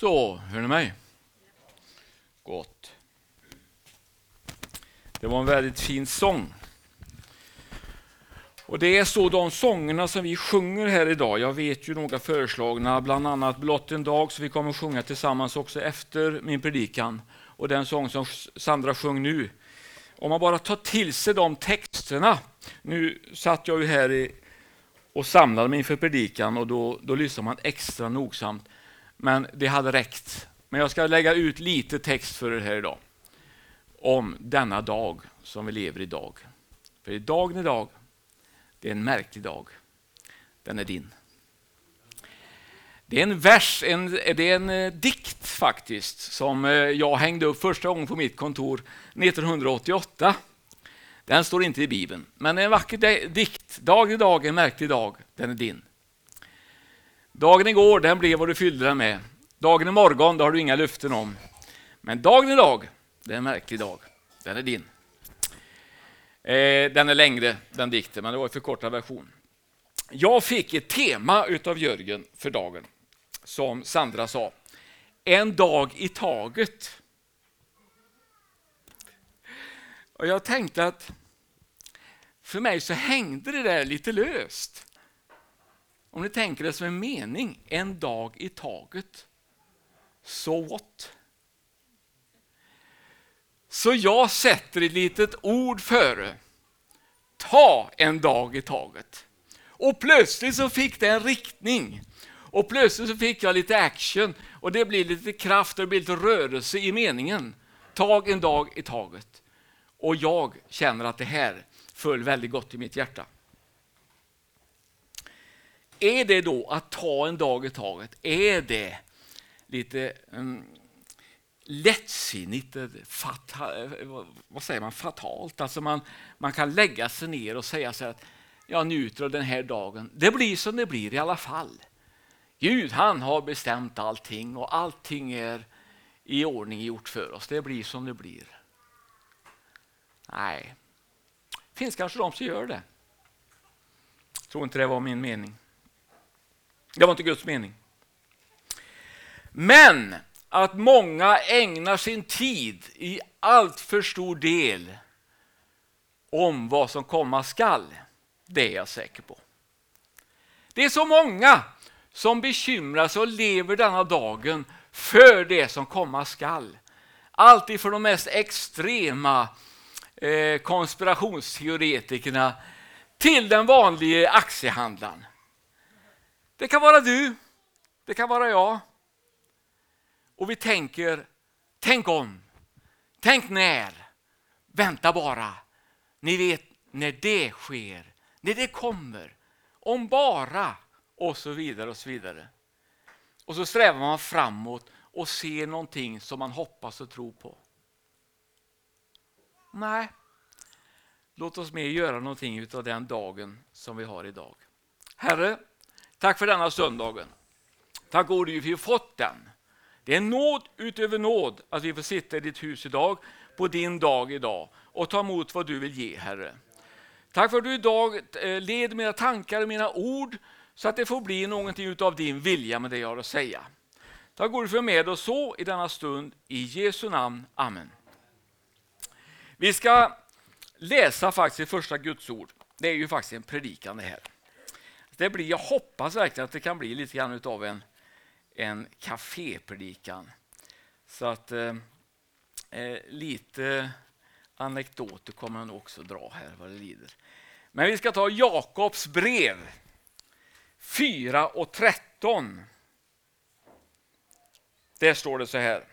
Så, hör ni mig? Gott. Det var en väldigt fin sång. Och Det är så de sångerna som vi sjunger här idag. Jag vet ju några föreslagna, bland annat Blott en dag, som vi kommer att sjunga tillsammans också efter min predikan. Och den sång som Sandra sjöng nu. Om man bara tar till sig de texterna. Nu satt jag ju här i, och samlade mig inför predikan och då, då lyssnar man extra nogsamt. Men det hade räckt. Men jag ska lägga ut lite text för er här idag. Om denna dag som vi lever idag. För idag är dag. Det är en märklig dag. Den är din. Det är en vers, en, det är en eh, dikt faktiskt, som eh, jag hängde upp första gången på mitt kontor 1988. Den står inte i Bibeln, men det är en vacker dikt. Dag i dag, en märklig dag, den är din. Dagen igår, den blev vad du fyllde den med. Dagen imorgon, det har du inga löften om. Men dagen idag, det är en märklig dag. Den är din. Eh, den är längre, den dikten, men det var en förkortad version. Jag fick ett tema utav Jörgen för dagen, som Sandra sa. En dag i taget. Och jag tänkte att för mig så hängde det där lite löst. Om ni tänker det som en mening, en dag i taget. So what? Så jag sätter ett litet ord före. Ta en dag i taget. Och plötsligt så fick det en riktning. Och plötsligt så fick jag lite action och det blir lite kraft och det blir lite rörelse i meningen. Tag en dag i taget. Och jag känner att det här föll väldigt gott i mitt hjärta. Är det då att ta en dag i taget? Är det lite um, lättsinnigt, eh, fatal, eh, vad säger man, fatalt? Alltså man, man kan lägga sig ner och säga så att jag njuter av den här dagen. Det blir som det blir i alla fall. Gud han har bestämt allting och allting är i ordning gjort för oss. Det blir som det blir. Nej, det finns kanske de som gör det. Jag tror inte det var min mening. Det var inte Guds mening. Men att många ägnar sin tid i allt för stor del om vad som komma skall, det är jag säker på. Det är så många som bekymrar sig och lever denna dagen för det som komma skall. Allt ifrån de mest extrema eh, konspirationsteoretikerna till den vanliga aktiehandlaren. Det kan vara du, det kan vara jag. Och vi tänker, tänk om, tänk när, vänta bara. Ni vet när det sker, när det kommer, om bara och så vidare och så vidare. Och så strävar man framåt och ser någonting som man hoppas och tror på. Nej, låt oss mer göra någonting av den dagen som vi har idag. Herre, tack för denna söndagen. Tack gode Gud för att vi fått den. Det är nåd utöver nåd att vi får sitta i ditt hus idag, på din dag idag och ta emot vad du vill ge, Herre. Tack för att du idag eh, led mina tankar och mina ord så att det får bli någonting av din vilja med det jag har att säga. Tack gode för med oss så i denna stund. I Jesu namn. Amen. Vi ska läsa faktiskt första Guds ord. Det är ju faktiskt en predikan det här. Det blir, jag hoppas verkligen att det kan bli lite grann av en en kafépredikan. Så att eh, eh lite anekdoter kommer han också dra här vad det lider. Men vi ska ta Jakobs brev 4 och 13. Där står det så här.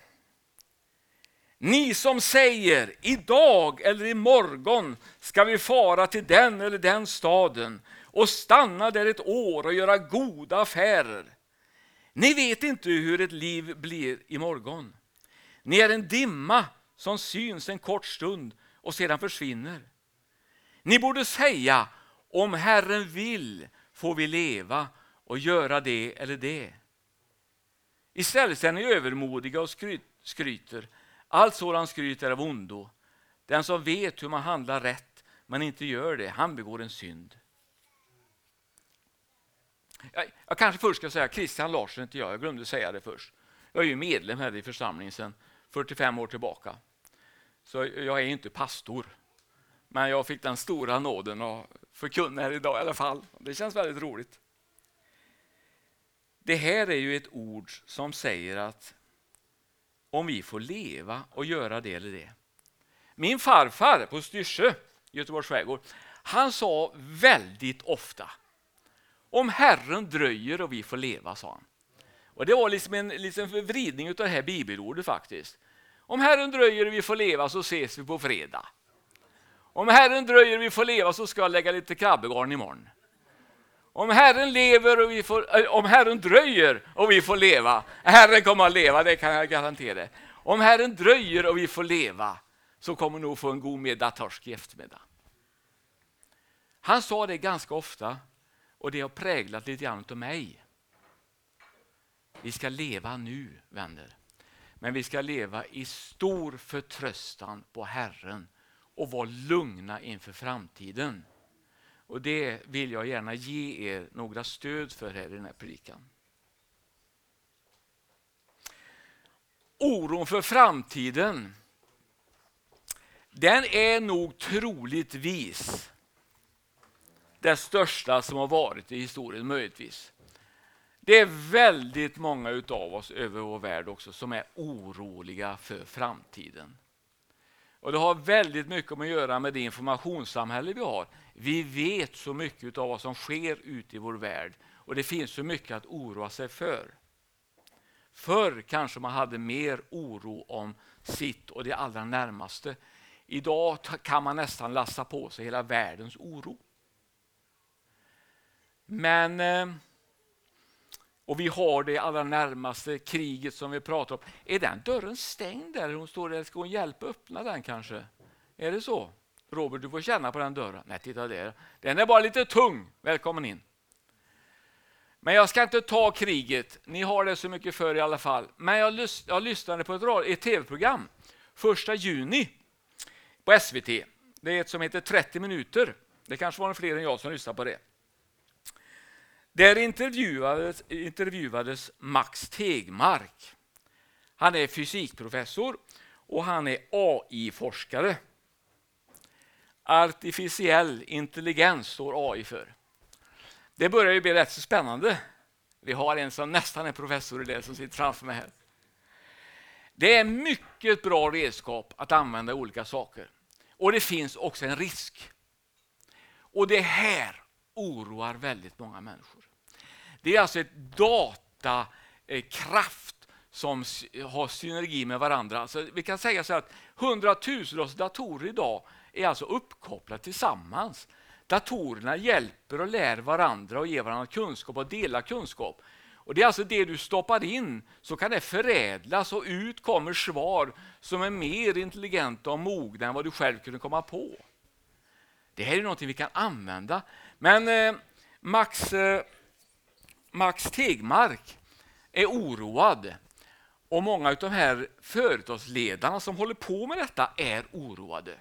Ni som säger idag eller imorgon ska vi fara till den eller den staden och stanna där ett år och göra goda affärer. Ni vet inte hur ett liv blir imorgon. Ni är en dimma som syns en kort stund och sedan försvinner. Ni borde säga, om Herren vill får vi leva och göra det eller det. Istället är ni övermodiga och skryter. Allt sådant skryt är av ondo. Den som vet hur man handlar rätt men inte gör det, han begår en synd. Jag, jag kanske först ska säga Christian Larsson, inte jag. Jag glömde säga det först. Jag är ju medlem här i församlingen sedan 45 år tillbaka. Så jag är inte pastor. Men jag fick den stora nåden att förkunna här idag i alla fall. Det känns väldigt roligt. Det här är ju ett ord som säger att om vi får leva och göra det eller det. Min farfar på Styrsö, Göteborgs skärgård, han sa väldigt ofta om Herren dröjer och vi får leva, sa han. Och Det var liksom en liksom vridning av det här bibelordet faktiskt. Om Herren dröjer och vi får leva så ses vi på fredag. Om Herren dröjer och vi får leva så ska jag lägga lite krabbegarn imorgon. Om Herren lever och vi får, äh, om Herren dröjer och vi får leva, Herren kommer att leva, det kan jag garantera. Om Herren dröjer och vi får leva så kommer nog få en god middag torsk i eftermiddag. Han sa det ganska ofta och det har präglat lite grann av mig. Vi ska leva nu, vänner. Men vi ska leva i stor förtröstan på Herren och vara lugna inför framtiden. Och Det vill jag gärna ge er några stöd för här i den här predikan. Oron för framtiden den är nog troligtvis det största som har varit i historien möjligtvis. Det är väldigt många av oss över vår värld också som är oroliga för framtiden. Och Det har väldigt mycket att göra med det informationssamhälle vi har. Vi vet så mycket av vad som sker ute i vår värld och det finns så mycket att oroa sig för. Förr kanske man hade mer oro om sitt och det allra närmaste. Idag kan man nästan lassa på sig hela världens oro. Men eh, och vi har det allra närmaste kriget som vi pratar om. Är den dörren stängd där hon står där? Ska hon hjälpa öppna den kanske? Är det så? Robert, du får känna på den dörren. Nej, titta där. Den är bara lite tung. Välkommen in. Men jag ska inte ta kriget. Ni har det så mycket för i alla fall. Men jag, lys jag lyssnade på ett, ett tv-program första juni på SVT. Det är ett som heter 30 minuter. Det kanske var fler än jag som lyssnade på det. Där intervjuades, intervjuades Max Tegmark. Han är fysikprofessor och han är AI-forskare. Artificiell intelligens står AI för. Det börjar ju bli rätt så spännande. Vi har en som nästan är professor i det som sitter framför mig här. Det är mycket bra redskap att använda olika saker. Och det finns också en risk. Och det här oroar väldigt många människor. Det är alltså ett datakraft som har synergi med varandra. Alltså vi kan säga så att hundratusentals datorer idag är alltså uppkopplade tillsammans. Datorerna hjälper och lär varandra och ger varandra kunskap och delar kunskap. Och Det är alltså det du stoppar in, så kan det förädlas och ut kommer svar som är mer intelligenta och mogna än vad du själv kunde komma på. Det här är något vi kan använda. Men eh, Max eh, Max Tegmark är oroad och många av de här företagsledarna som håller på med detta är oroade.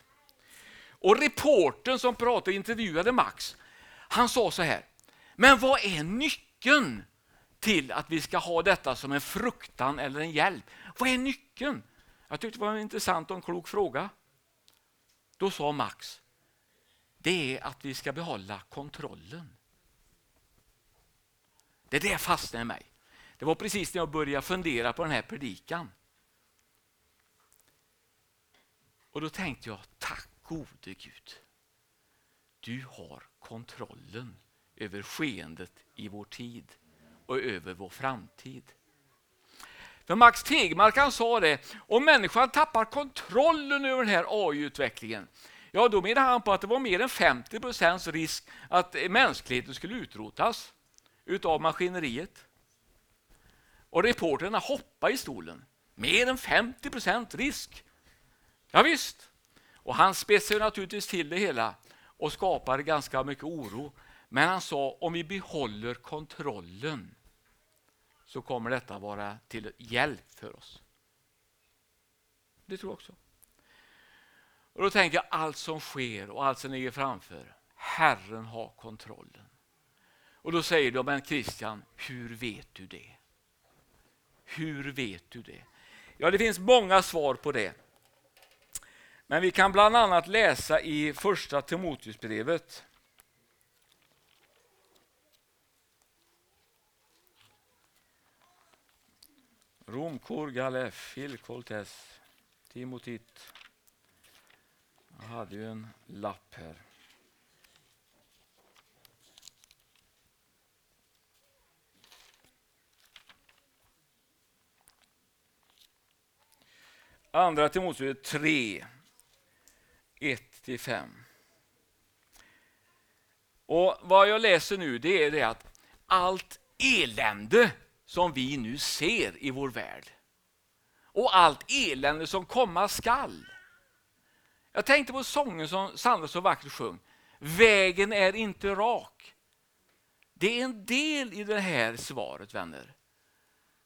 Och reporten som pratade och intervjuade Max, han sa så här, men vad är nyckeln till att vi ska ha detta som en fruktan eller en hjälp? Vad är nyckeln? Jag tyckte det var en intressant och en klok fråga. Då sa Max, det är att vi ska behålla kontrollen. Det där fastnade i mig. Det var precis när jag började fundera på den här predikan. Och då tänkte jag, tack gode Gud. Du har kontrollen över skeendet i vår tid och över vår framtid. För Max Tegmark han sa det, om människan tappar kontrollen över den här AI-utvecklingen, ja då menar han på att det var mer än 50 procents risk att mänskligheten skulle utrotas utav maskineriet. Och reporterna hoppar i stolen. Mer än 50 procent risk. Ja, visst. Och han spetsar naturligtvis till det hela och skapar ganska mycket oro. Men han sa om vi behåller kontrollen så kommer detta vara till hjälp för oss. Det tror jag också. Och Då tänker jag allt som sker och allt som ligger framför. Herren har kontrollen. Och då säger de, men Christian, hur vet du det? Hur vet du det? Ja, det finns många svar på det. Men vi kan bland annat läsa i första Timoteusbrevet. Romkor, Galef, Filkoltes, Timotit. Jag hade ju en lapp här. Andra Timoteus 3, 1-5. Och Vad jag läser nu det är det att allt elände som vi nu ser i vår värld och allt elände som komma skall. Jag tänkte på sången som Sandra så vackert sjöng. Vägen är inte rak. Det är en del i det här svaret vänner.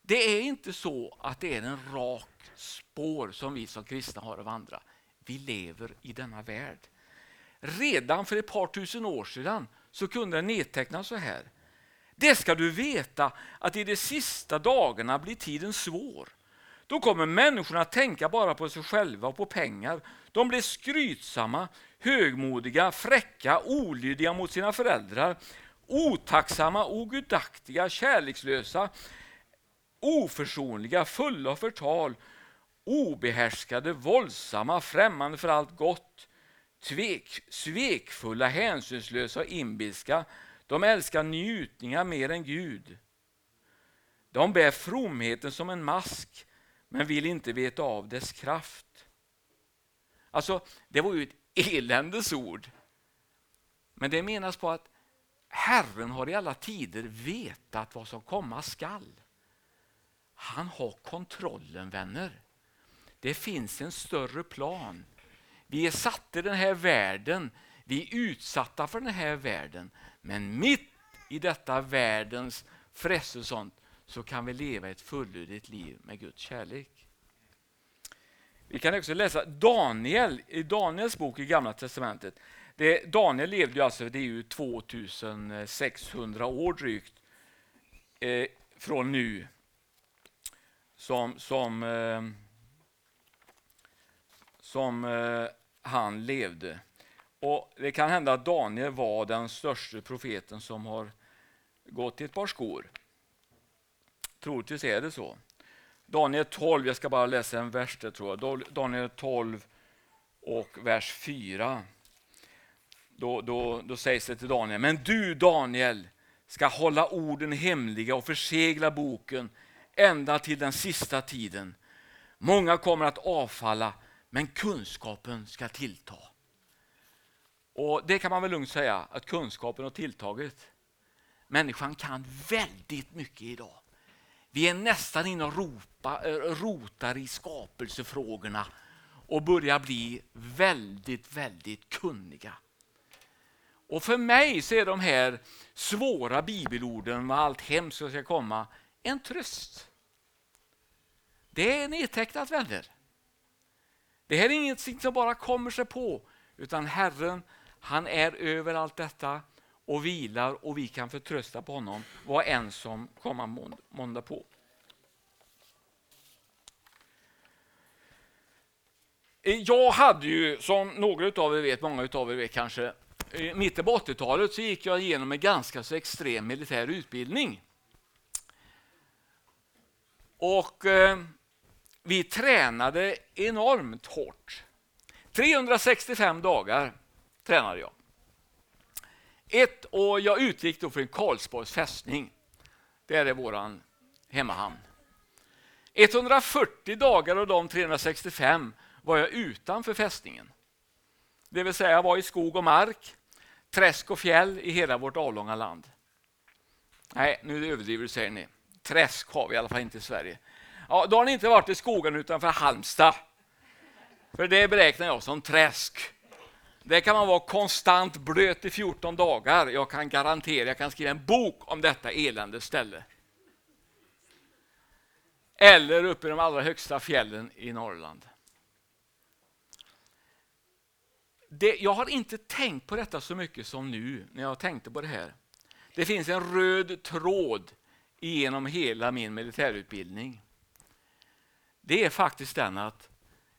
Det är inte så att det är en rak spår som vi som kristna har att vandra. Vi lever i denna värld. Redan för ett par tusen år sedan så kunde den nedtecknas så här. Det ska du veta att i de sista dagarna blir tiden svår. Då kommer människorna att tänka bara på sig själva och på pengar. De blir skrytsamma, högmodiga, fräcka, olydiga mot sina föräldrar, otacksamma, ogudaktiga, kärlekslösa, oförsonliga, fulla av förtal, obehärskade, våldsamma, främmande för allt gott, tvek, svekfulla, hänsynslösa och inbilska. De älskar njutningar mer än Gud. De bär fromheten som en mask, men vill inte veta av dess kraft. Alltså, det var ju ett eländes ord. Men det menas på att Herren har i alla tider vetat vad som komma skall. Han har kontrollen, vänner. Det finns en större plan. Vi är satta i den här världen, vi är utsatta för den här världen. Men mitt i detta världens frestelse sånt så kan vi leva ett fullödigt liv med Guds kärlek. Vi kan också läsa Daniel i Daniels bok i Gamla testamentet. Det, Daniel levde ju alltså, det är ju 2600 år drygt eh, från nu som, som, eh, som eh, han levde. Och Det kan hända att Daniel var den största profeten som har gått i ett par skor. Troligtvis är det så. Daniel 12, jag ska bara läsa en vers där tror jag. Daniel 12 och vers 4. Då, då, då sägs det till Daniel, men du Daniel ska hålla orden hemliga och försegla boken ända till den sista tiden. Många kommer att avfalla, men kunskapen ska tillta. Och Det kan man väl lugnt säga, att kunskapen har tilltagit. Människan kan väldigt mycket idag. Vi är nästan inne och ropa, eh, rotar i skapelsefrågorna och börjar bli väldigt, väldigt kunniga. Och för mig så är de här svåra bibelorden med allt hemskt som ska komma en tröst. Det är nedtecknat vänner. Det här är ingenting som bara kommer sig på, utan Herren han är över allt detta och vilar och vi kan förtrösta på honom vad än som kommer måndag på. Jag hade ju, som några av er vet, många av er vet kanske, i mitten på 80-talet så gick jag igenom en ganska så extrem militär utbildning. Och eh, vi tränade enormt hårt. 365 dagar tränade jag. Ett, år, jag utgick då från Karlsborgs fästning. Där är vår hemmahamn. 140 dagar av de 365 var jag utanför fästningen. Det vill säga jag var i skog och mark, träsk och fjäll i hela vårt avlånga land. Nej, nu överdriver du säger ni. Träsk har vi i alla fall inte i Sverige. Ja, då har ni inte varit i skogen utanför Halmstad. För det beräknar jag som träsk. Det kan man vara konstant blöt i 14 dagar. Jag kan garantera, jag kan skriva en bok om detta elände ställe. Eller uppe i de allra högsta fjällen i Norrland. Det, jag har inte tänkt på detta så mycket som nu när jag tänkte på det här. Det finns en röd tråd genom hela min militärutbildning. det är faktiskt den att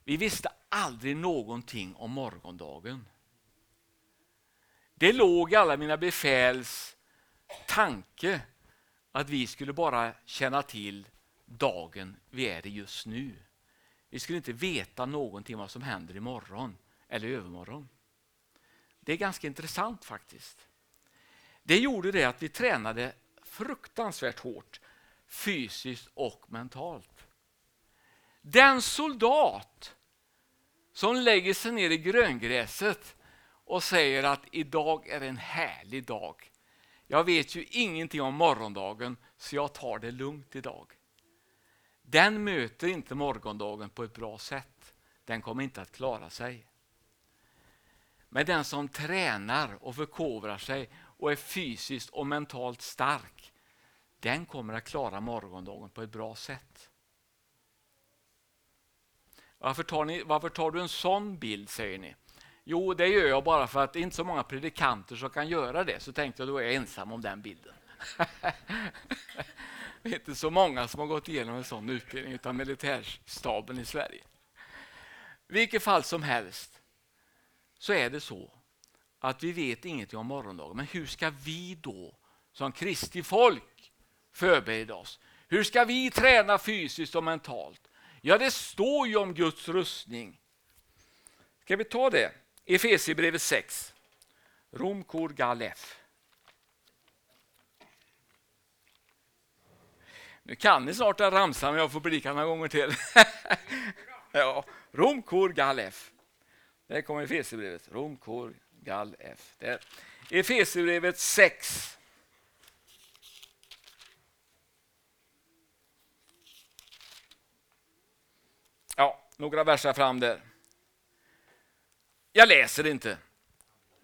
vi visste aldrig någonting om morgondagen. Det låg i alla mina befäls tanke att vi skulle bara känna till dagen vi är i just nu. Vi skulle inte veta någonting vad som händer imorgon eller övermorgon. Det är ganska intressant faktiskt. Det gjorde det att vi tränade fruktansvärt hårt fysiskt och mentalt. Den soldat som lägger sig ner i gröngräset och säger att idag är en härlig dag. Jag vet ju ingenting om morgondagen så jag tar det lugnt idag. Den möter inte morgondagen på ett bra sätt. Den kommer inte att klara sig. Men den som tränar och förkovrar sig och är fysiskt och mentalt stark, den kommer att klara morgondagen på ett bra sätt. Varför tar, ni, varför tar du en sån bild, säger ni? Jo, det gör jag bara för att det är inte så många predikanter som kan göra det. Så tänkte jag, då är jag ensam om den bilden. det är inte så många som har gått igenom en sån utbildning utan militärstaben i Sverige. I vilket fall som helst så är det så att vi vet ingenting om morgondagen. Men hur ska vi då som Kristi folk förbereda oss? Hur ska vi träna fysiskt och mentalt? Ja, det står ju om Guds rustning. Ska vi ta det? Efesierbrevet 6. Romkor Galef. Nu kan ni snart den ramsan, men jag får predika några gånger till. ja, Romkor Galef. Där kommer Efesierbrevet. Romkor Galef. Efesierbrevet 6. Ja, några verser fram där. Jag läser inte.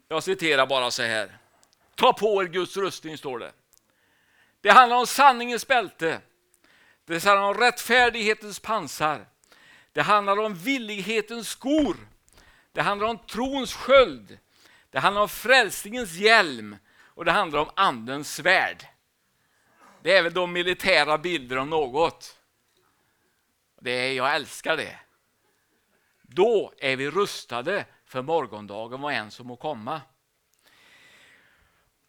Jag citerar bara så här. Ta på er Guds rustning, står det. Det handlar om sanningens bälte. Det handlar om rättfärdighetens pansar. Det handlar om villighetens skor. Det handlar om trons sköld. Det handlar om frälsningens hjälm och det handlar om andens svärd. Det är väl de militära bilder om något. Det är, jag älskar det. Då är vi rustade för morgondagen, vad än som må komma.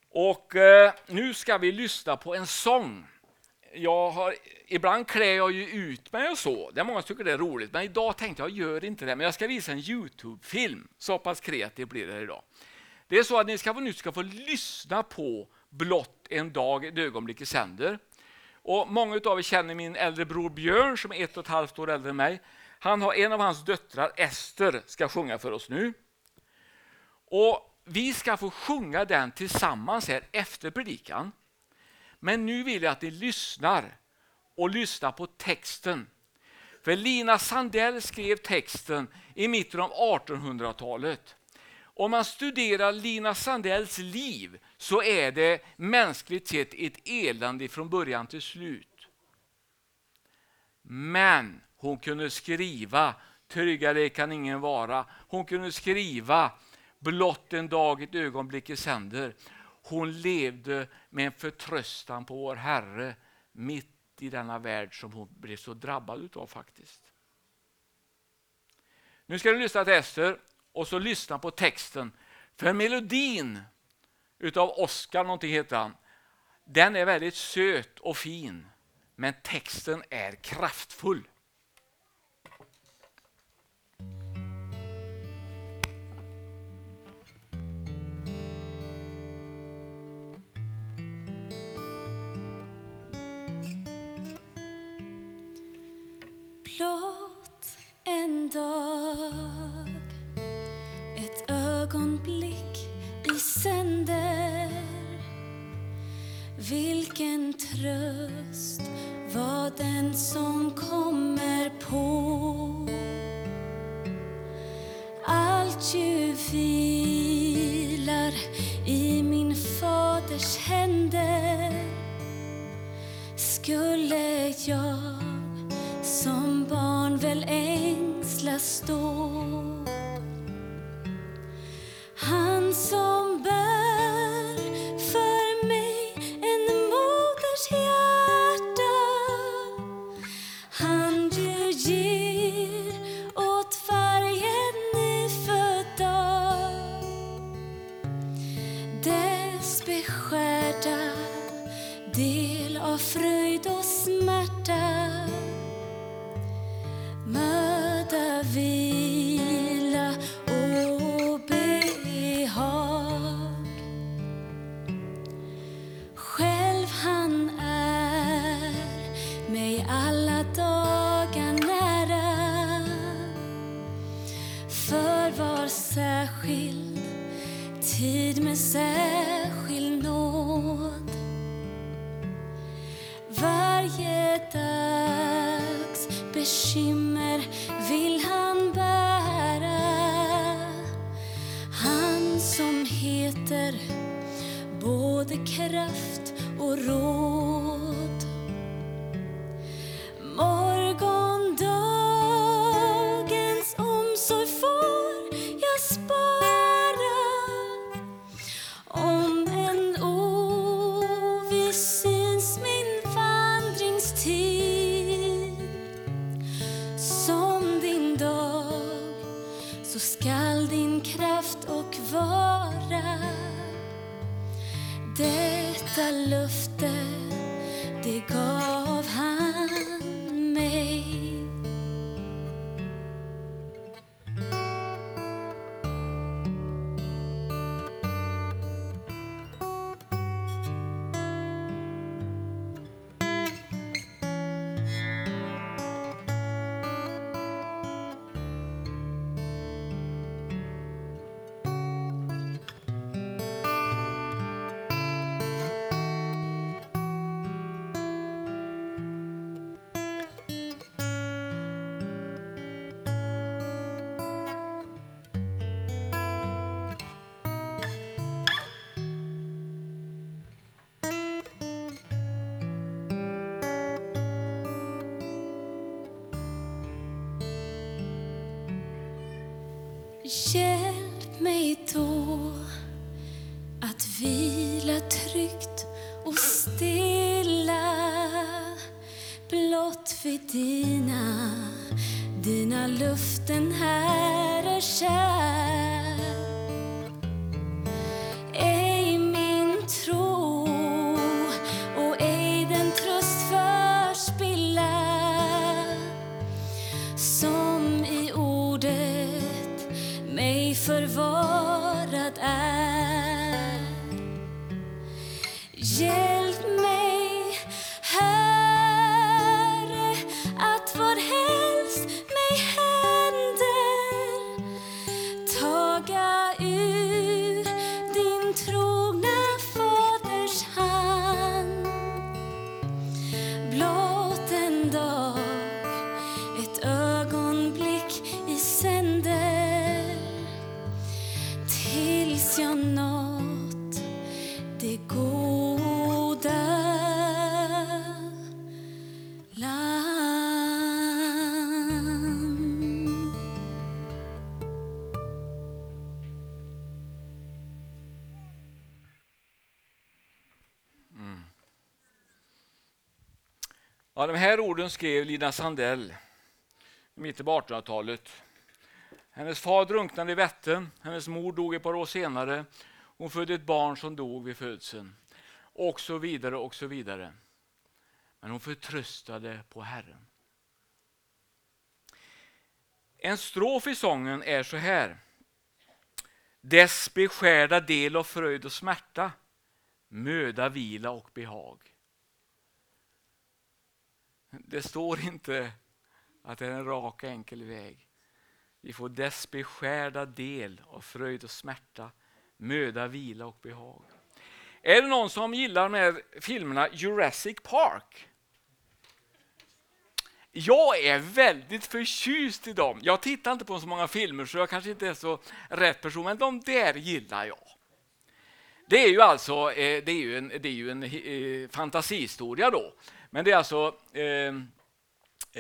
Och eh, nu ska vi lyssna på en sång. Jag har, ibland klär jag ju ut mig och så. Det är många som tycker det är roligt, men idag tänkte jag gör inte det. Men jag ska visa en Youtube-film. Så pass kreativ blir det idag. Det är så att ni ska, nu ska få lyssna på Blott en dag, ett ögonblick i sänder. Och många av er känner min äldre bror Björn som är ett och ett halvt år äldre än mig. Han har en av hans döttrar, Ester, ska sjunga för oss nu. Och Vi ska få sjunga den tillsammans här efter predikan. Men nu vill jag att ni lyssnar och lyssnar på texten. För Lina Sandell skrev texten i mitten av 1800-talet. Om man studerar Lina Sandells liv så är det mänskligt sett ett elände från början till slut. Men hon kunde skriva, tryggare kan ingen vara. Hon kunde skriva, blott en dag, ett ögonblick i sänder. Hon levde med en förtröstan på vår Herre mitt i denna värld som hon blev så drabbad utav faktiskt. Nu ska du lyssna till Ester och så lyssna på texten. För melodin utav Oskar, någonting heter han, den är väldigt söt och fin. Men texten är kraftfull. Blott en dag Ett ögonblick i sänder. Vilken tröst var den som kommer på. Allt ju vilar i min faders händer. Skulle jag taga ur Ja, de här orden skrev Lina Sandell i mitten på 1800-talet. Hennes far drunknade i Vättern, hennes mor dog ett par år senare. Hon födde ett barn som dog vid födseln. Och så vidare och så vidare. Men hon förtröstade på Herren. En strof i sången är så här. Dess beskärda del av fröjd och smärta, möda, vila och behag. Det står inte att det är en rak och enkel väg. Vi får dess beskärda del av fröjd och smärta, möda, vila och behag. Är det någon som gillar de här filmerna Jurassic Park? Jag är väldigt förtjust i dem. Jag tittar inte på så många filmer så jag kanske inte är så rätt person, men de där gillar jag. Det är ju alltså eh, det är ju en, det är ju en eh, fantasihistoria då. Men det är alltså eh,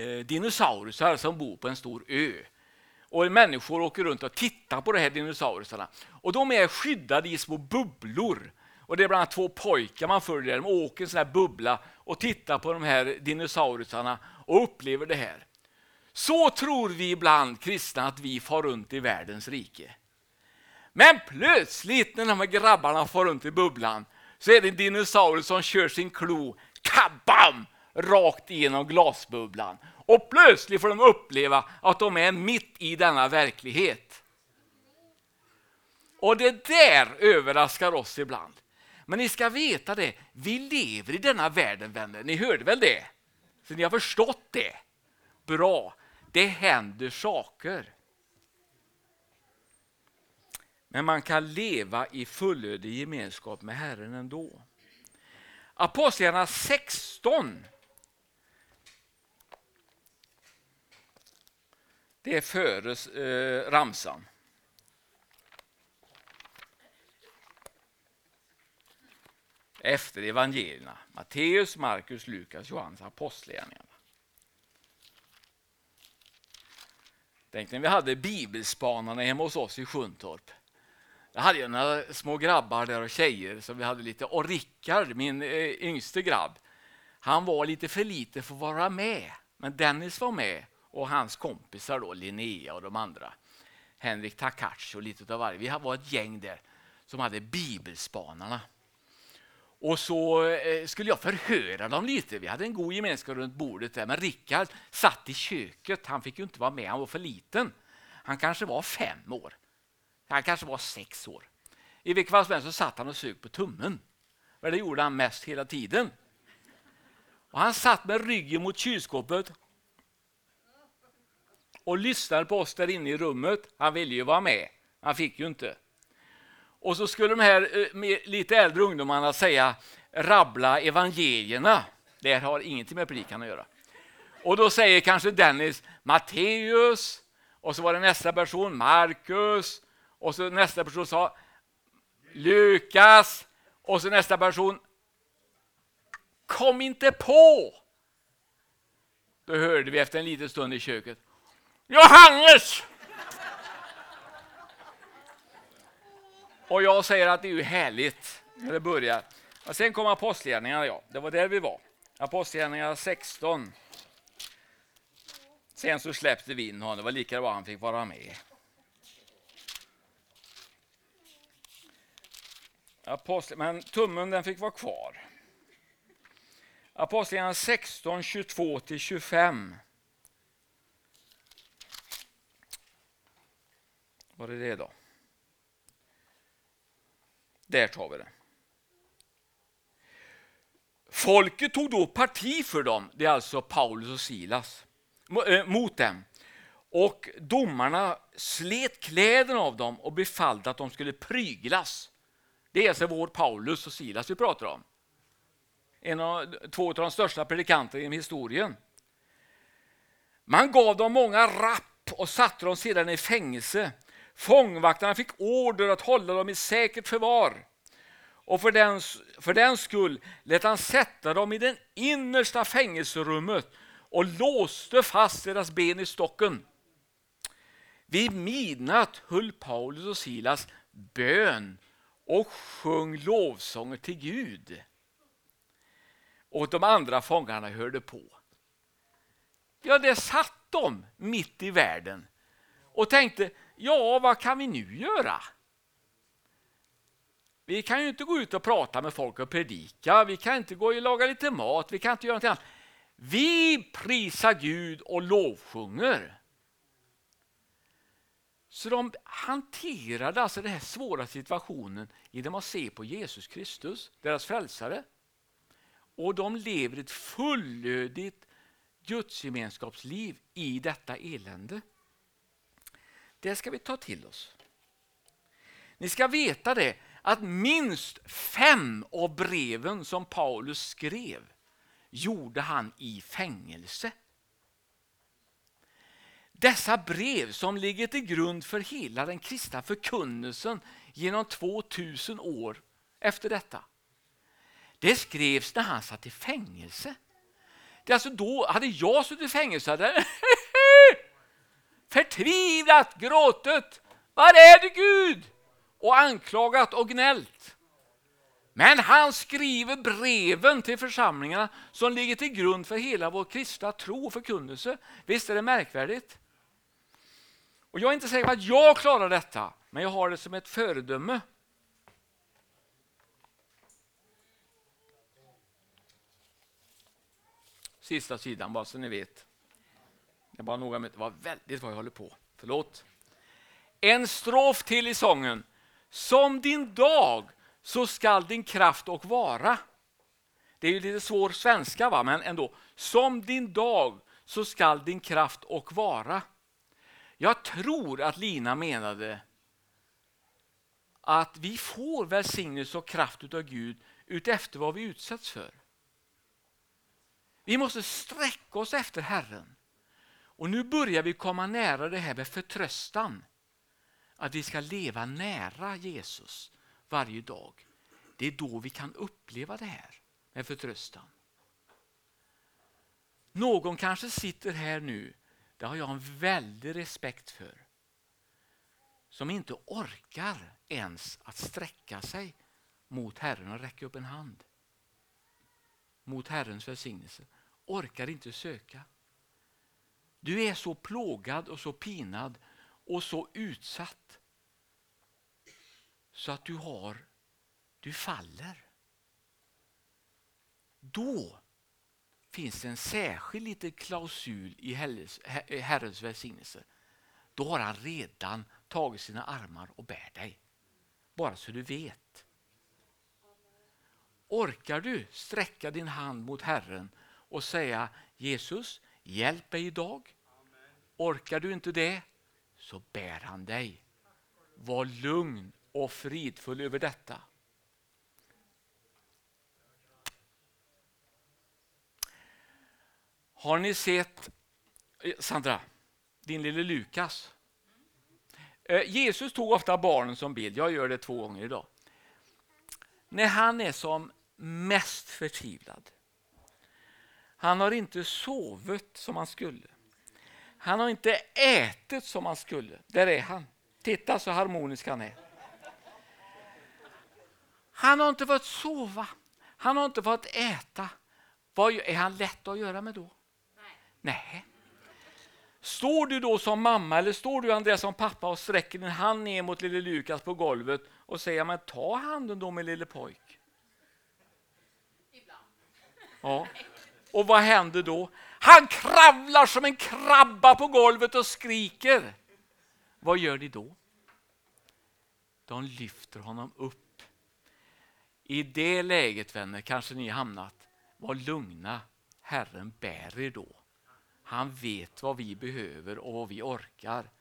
eh dinosaurier som bor på en stor ö. Och människor åker runt och tittar på de här dinosaurierna. Och de är skyddade i små bubblor. Och det är bland annat två pojkar man följer. De åker i en sån här bubbla och tittar på de här dinosaurierna och upplever det här. Så tror vi ibland kristna att vi far runt i världens rike. Men plötsligt när de här grabbarna far runt i bubblan så är det en dinosaurie som kör sin klo, kabam, rakt igenom glasbubblan. Och plötsligt får de uppleva att de är mitt i denna verklighet. Och det där överraskar oss ibland. Men ni ska veta det, vi lever i denna världen vänner. Ni hörde väl det? Så ni har förstått det? Bra, det händer saker. Men man kan leva i fullödig gemenskap med Herren ändå. Apostlagärningarna 16 Det är före eh, ramsan. Efter evangelierna. Matteus, Markus, Lukas, Johannes, Apostlagärningarna. Tänk när vi hade bibelspanarna hemma hos oss i Sjuntorp. Jag hade ju några små grabbar där och tjejer som vi hade lite. Och Rickard, min eh, yngste grabb, han var lite för lite för att vara med. Men Dennis var med och hans kompisar då, Linnea och de andra. Henrik Takac och lite av varje. Vi var ett gäng där som hade bibelspanarna. Och så eh, skulle jag förhöra dem lite. Vi hade en god gemenskap runt bordet där. Men Rickard satt i köket. Han fick ju inte vara med, han var för liten. Han kanske var fem år. Han kanske var sex år. I vilket fall som helst så satt han och sög på tummen. För det gjorde han mest hela tiden. Och han satt med ryggen mot kylskåpet och lyssnade på oss där inne i rummet. Han ville ju vara med, han fick ju inte. Och så skulle de här eh, lite äldre ungdomarna säga rabbla evangelierna. Det har ingenting med predikan att göra. Och då säger kanske Dennis Matteus och så var det nästa person Markus och så nästa person sa Lukas och så nästa person Kom inte på! Då hörde vi efter en liten stund i köket Johannes! Och jag säger att det är ju härligt när det börjar. Och sen kom Apostlagärningarna, ja. Det var där vi var. Apostlagärningarna 16. Sen så släppte vi in honom. Det var lika bra han fick vara med. Apostel, men tummen den fick vara kvar. Apostlagärningarna 16, 22-25. Var är det då? Där tar vi det. Folket tog då parti för dem, det är alltså Paulus och Silas, eh, mot dem. Och domarna slet kläderna av dem och befallde att de skulle pryglas. Det är alltså vår Paulus och Silas vi pratar om. En av, två av de största predikanterna i historien. Man gav dem många rapp och satte dem sedan i fängelse Fångvaktarna fick order att hålla dem i säkert förvar. Och för den, för den skull lät han sätta dem i det innersta fängelserummet och låste fast deras ben i stocken. Vid midnatt höll Paulus och Silas bön och sjöng lovsånger till Gud. Och de andra fångarna hörde på. Ja, det satt de mitt i världen och tänkte ja, vad kan vi nu göra? Vi kan ju inte gå ut och prata med folk och predika, vi kan inte gå och laga lite mat, vi kan inte göra någonting annat. Vi prisar Gud och lovsjunger. Så de hanterade alltså den här svåra situationen genom att se på Jesus Kristus, deras frälsare. Och de lever ett fullödigt gudsgemenskapsliv i detta elände. Det ska vi ta till oss. Ni ska veta det att minst fem av breven som Paulus skrev gjorde han i fängelse. Dessa brev som ligger till grund för hela den kristna förkunnelsen genom 2000 år efter detta. Det skrevs när han satt i fängelse. Det är alltså då, hade jag suttit i fängelse hade förtvivlat gråtit. Var är du Gud? Och anklagat och gnällt. Men han skriver breven till församlingarna som ligger till grund för hela vår kristna tro och förkunnelse. Visst är det märkvärdigt? Och Jag är inte säker på att jag klarar detta, men jag har det som ett föredöme. sista sidan bara så ni vet. Det var noga med. Det var väldigt vad jag håller på. Förlåt. En strof till i sången. Som din dag så skall din kraft och vara. Det är ju lite svår svenska va, men ändå. Som din dag så skall din kraft och vara. Jag tror att Lina menade att vi får välsignelse och kraft av Gud utefter vad vi utsätts för. Vi måste sträcka oss efter Herren. Och nu börjar vi komma nära det här med förtröstan. Att vi ska leva nära Jesus varje dag. Det är då vi kan uppleva det här med förtröstan. Någon kanske sitter här nu, det har jag en väldig respekt för, som inte orkar ens att sträcka sig mot Herren och räcka upp en hand. Mot Herrens välsignelse. Orkar inte söka. Du är så plågad och så pinad och så utsatt så att du har, du faller. Då finns det en särskild liten klausul i eh, Herrens välsignelse. Då har han redan tagit sina armar och bär dig. Bara så du vet. Orkar du sträcka din hand mot Herren och säga Jesus, hjälp mig idag. Orkar du inte det, så bär han dig. Var lugn och fridfull över detta. Har ni sett, eh, Sandra, din lille Lukas? Eh, Jesus tog ofta barnen som bild, jag gör det två gånger idag. När han är som mest förtvivlad. Han har inte sovit som han skulle. Han har inte ätit som han skulle. Där är han. Titta så harmonisk han är. Han har inte fått sova. Han har inte fått äta. Vad är han lätt att göra med då? Nej. Står du då som mamma eller står du Andreas som pappa och sträcker din hand ner mot lille Lukas på golvet och säger men ta handen då med lille pojk. Ibland. Ja. Och vad händer då? Han kravlar som en krabba på golvet och skriker. Vad gör ni då? De lyfter honom upp. I det läget vänner kanske ni hamnat. Var lugna, Herren bär er då. Han vet vad vi behöver och vad vi orkar.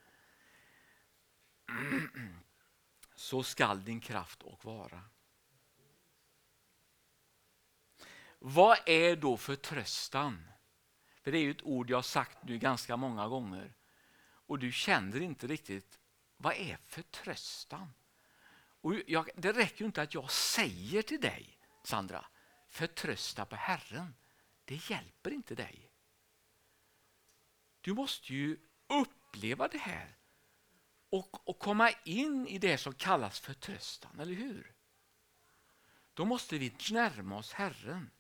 Så skall din kraft och vara. Vad är då förtröstan? För det är ju ett ord jag sagt nu ganska många gånger. Och du känner inte riktigt, vad är förtröstan? Och jag, det räcker ju inte att jag säger till dig, Sandra, förtrösta på Herren. Det hjälper inte dig. Du måste ju uppleva det här och, och komma in i det som kallas förtröstan, eller hur? Då måste vi närma oss Herren.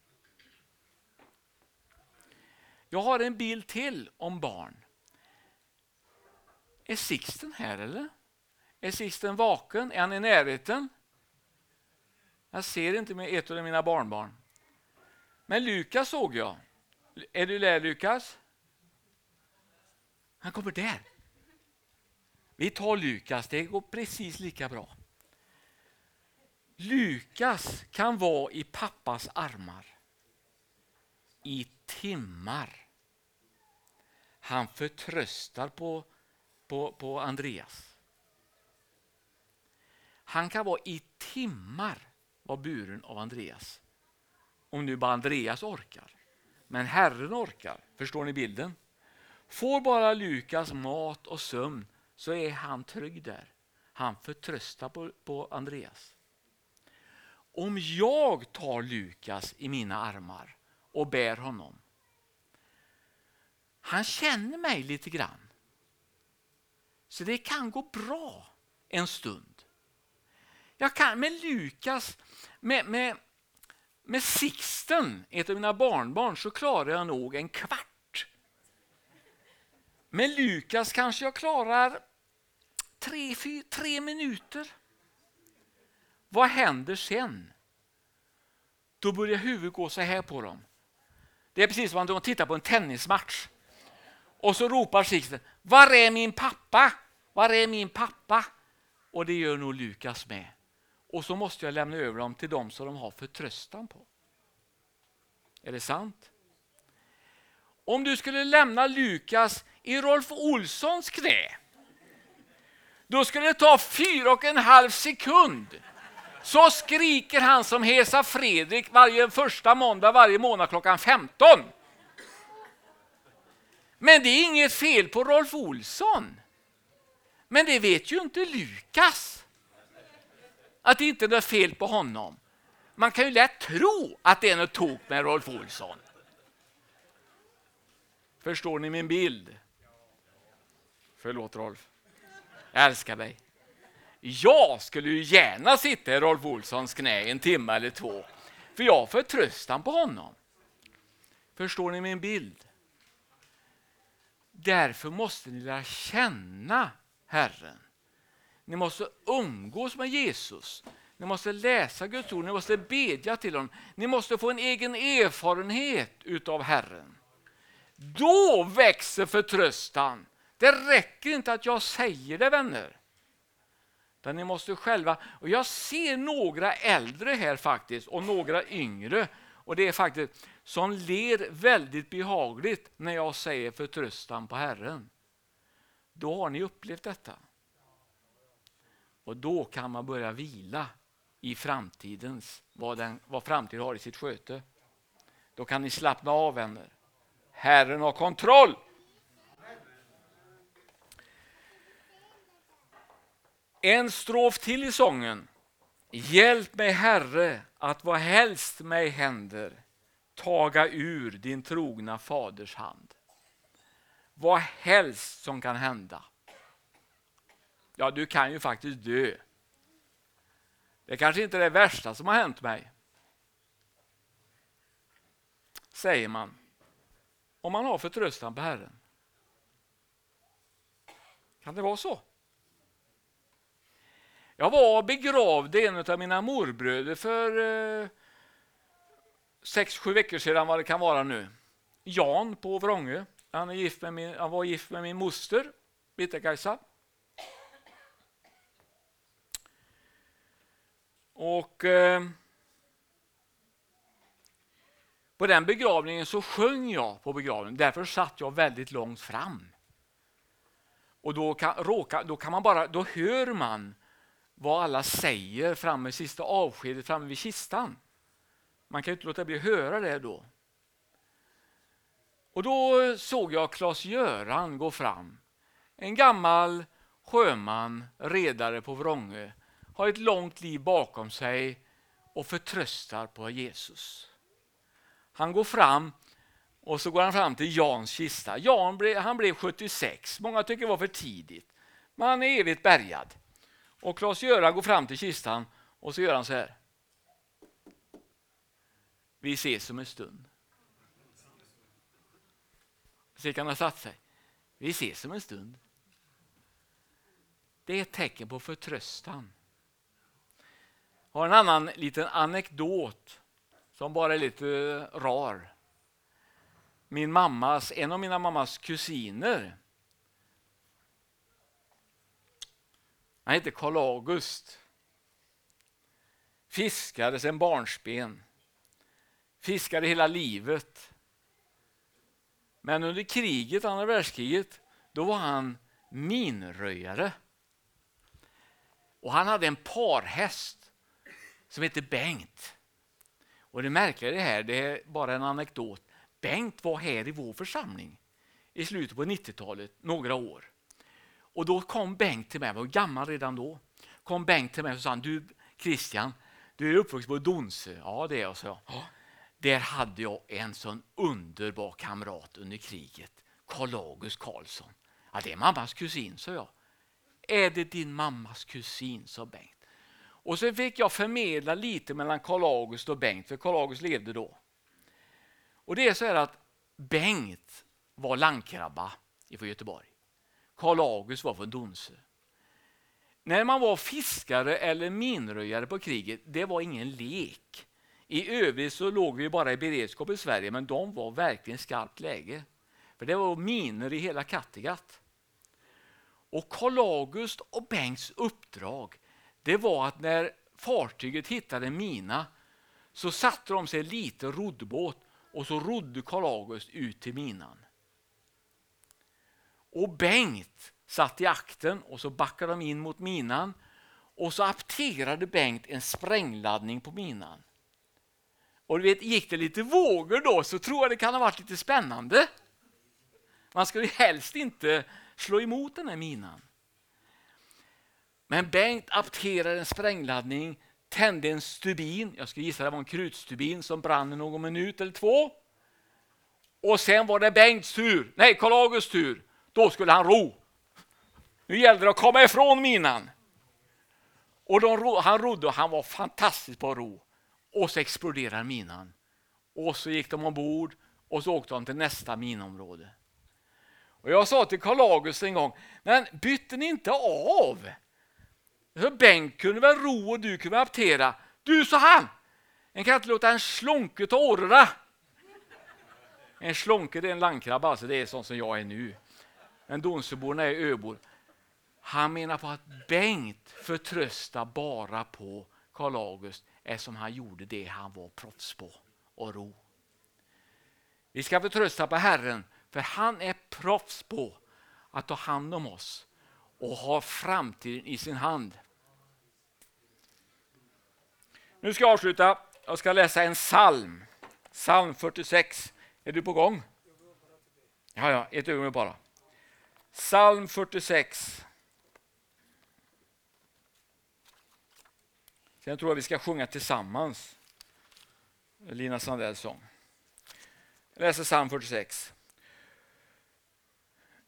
Jag har en bild till om barn. Är Sixten här eller? Är Sixten vaken? Är han i närheten? Jag ser inte med ett av mina barnbarn. Men Lukas såg jag. Är du där Lukas? Han kommer där. Vi tar Lukas, det går precis lika bra. Lukas kan vara i pappas armar i timmar. Han förtröstar på, på, på Andreas. Han kan vara i timmar var buren av Andreas. Om nu bara Andreas orkar. Men Herren orkar. Förstår ni bilden? Får bara Lukas mat och sömn så är han trygg där. Han förtröstar på, på Andreas. Om jag tar Lukas i mina armar och bär honom. Han känner mig lite grann. Så det kan gå bra en stund. Jag kan med Lukas, med, med, med Sixten, ett av mina barnbarn, så klarar jag nog en kvart. Med Lukas kanske jag klarar tre, fyra, tre minuter. Vad händer sen? Då börjar huvudet gå så här på dem. Det är precis som om de tittar på en tennismatch. Och så ropar Sixten, var är min pappa? Var är min pappa? Och det gör nog Lukas med. Och så måste jag lämna över dem till dem som de har förtröstan på. Är det sant? Om du skulle lämna Lukas i Rolf Olssons knä, då skulle det ta fyra och en halv sekund. Så skriker han som Hesa Fredrik varje första måndag varje månad klockan 15. Men det är inget fel på Rolf Olsson. Men det vet ju inte Lukas. Att det inte är något fel på honom. Man kan ju lätt tro att det är något tok med Rolf Olsson. Förstår ni min bild? Förlåt Rolf. Jag älskar dig. Jag skulle ju gärna sitta i Rolf Olssons knä en timme eller två. För jag har förtröstan på honom. Förstår ni min bild? Därför måste ni lära känna Herren. Ni måste umgås med Jesus. Ni måste läsa Guds ord, ni måste bedja till honom. Ni måste få en egen erfarenhet utav Herren. Då växer förtröstan. Det räcker inte att jag säger det vänner. Utan ni måste själva, och jag ser några äldre här faktiskt och några yngre. Och det är faktiskt som ler väldigt behagligt när jag säger förtröstan på Herren. Då har ni upplevt detta. Och då kan man börja vila i framtidens, vad, den, vad framtiden har i sitt sköte. Då kan ni slappna av vänner. Herren har kontroll. En strof till i sången. Hjälp mig Herre att vad helst mig händer taga ur din trogna faders hand. Vad helst som kan hända. Ja, du kan ju faktiskt dö. Det kanske inte är det värsta som har hänt mig. Säger man. Om man har förtröstan på Herren. Kan det vara så? Jag var begravde en av mina morbröder för eh, sex, sju veckor sedan vad det kan vara nu. Jan på Vrångö. Han, är gift med min, han var gift med min moster, Bitte-Kajsa. Och eh, på den begravningen så sjöng jag på begravningen. Därför satt jag väldigt långt fram. Och då kan, råka, då kan man bara, då hör man vad alla säger framme i sista avskedet framme vid kistan. Man kan ju inte låta bli att höra det då. Och då såg jag Klas-Göran gå fram. En gammal sjöman, redare på Vrångö, har ett långt liv bakom sig och förtröstar på Jesus. Han går fram och så går han fram till Jans kista. Jan han blev 76, många tycker det var för tidigt. Men han är evigt bärgad. Och Klas-Göran går fram till kistan och så gör han så här. Vi ses om en stund. Så kan ha satt sig. Vi ses om en stund. Det är ett tecken på förtröstan. Jag har en annan liten anekdot som bara är lite rar. Min mammas, en av mina mammas kusiner Han hette Karl August. Fiskade sedan barnsben. Fiskade hela livet. Men under kriget, andra världskriget, då var han minröjare. Och han hade en parhäst som hette Bengt. Och det märkliga det här, det är bara en anekdot. Bengt var här i vår församling i slutet på 90-talet, några år. Och då kom Bengt till mig, jag var gammal redan då. Kom Bengt till mig och sa du Christian, du är uppvuxen på Donsö. Ja det är jag, sa jag. Där hade jag en sån underbar kamrat under kriget, Karl August Karlsson. Ja, det är mammas kusin, sa jag. Är det din mammas kusin, sa Bengt. Och så fick jag förmedla lite mellan Karl August och Bengt, för Karl August levde då. Och det är så här att Bengt var landkrabba ifrån Göteborg. Karl August var från Donsö. När man var fiskare eller minröjare på kriget, det var ingen lek. I övrigt så låg vi bara i beredskap i Sverige, men de var verkligen skarpt läge. För det var miner i hela Kattegatt. Och Karl August och Bengts uppdrag det var att när fartyget hittade en mina så satte de sig en liten roddbåt och så rodde Karl August ut till minan. Och Bengt satt i akten och så backade de in mot minan och så apterade Bengt en sprängladdning på minan. Och du vet, gick det lite vågor då så tror jag det kan ha varit lite spännande. Man ska ju helst inte slå emot den här minan. Men Bengt apterade en sprängladdning, tände en stubin, jag skulle gissa det var en krutstubin som brann i någon minut eller två. Och sen var det Bengts tur, nej Karl Augusts tur, då skulle han ro. Nu gällde det att komma ifrån minan. Och de, han rodde och han var fantastisk på att ro. Och så exploderade minan. Och så gick de ombord och så åkte de till nästa minområde. Och jag sa till Karl August en gång, men bytte ni inte av? Så Bengt kunde väl ro och du kunde aptera. Du, sa han, en kan inte låta en slonke ta orra. En slonke det är en landkrabba, alltså det är sånt som jag är nu. Men Donsöborna är öbor. Han menar på att Bengt förtröstar bara på Karl August eftersom han gjorde det han var proffs på, och ro. Vi ska förtrösta på Herren för han är proffs på att ta hand om oss och ha framtiden i sin hand. Nu ska jag avsluta. Jag ska läsa en psalm. Psalm 46. Är du på gång? Ja, ja, ett ögonblick bara. Psalm 46. Sen tror jag vi ska sjunga tillsammans. Lina Sandells sång. Jag läser psalm 46.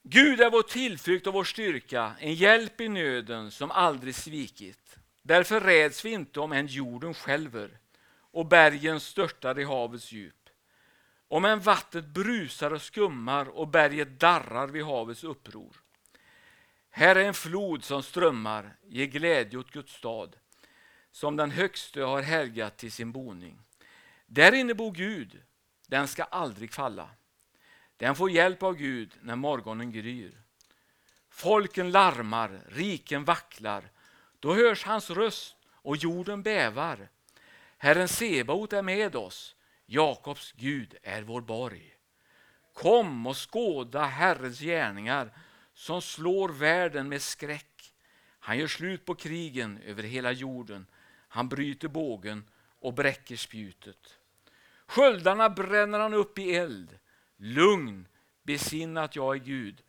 Gud är vår tillflykt och vår styrka, en hjälp i nöden som aldrig svikit. Därför räds vi inte om än jorden skälver och bergen störtar i havets djup. Om än vattnet brusar och skummar och berget darrar vid havets uppror. Här är en flod som strömmar, ger glädje åt Guds stad, som den högste har helgat till sin boning. Där inne bor Gud, den ska aldrig falla. Den får hjälp av Gud när morgonen gryr. Folken larmar, riken vacklar, då hörs hans röst och jorden bävar. Herren Sebaot är med oss, Jakobs Gud är vår borg. Kom och skåda Herrens gärningar som slår världen med skräck. Han gör slut på krigen över hela jorden. Han bryter bågen och bräcker spjutet. Sköldarna bränner han upp i eld. Lugn, besinna att jag är Gud.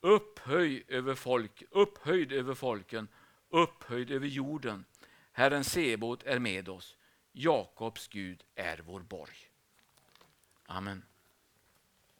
Upphöj över folk, upphöjd över folken, upphöjd över jorden. Herren Sebot är med oss. Jakobs Gud är vår borg. Amen.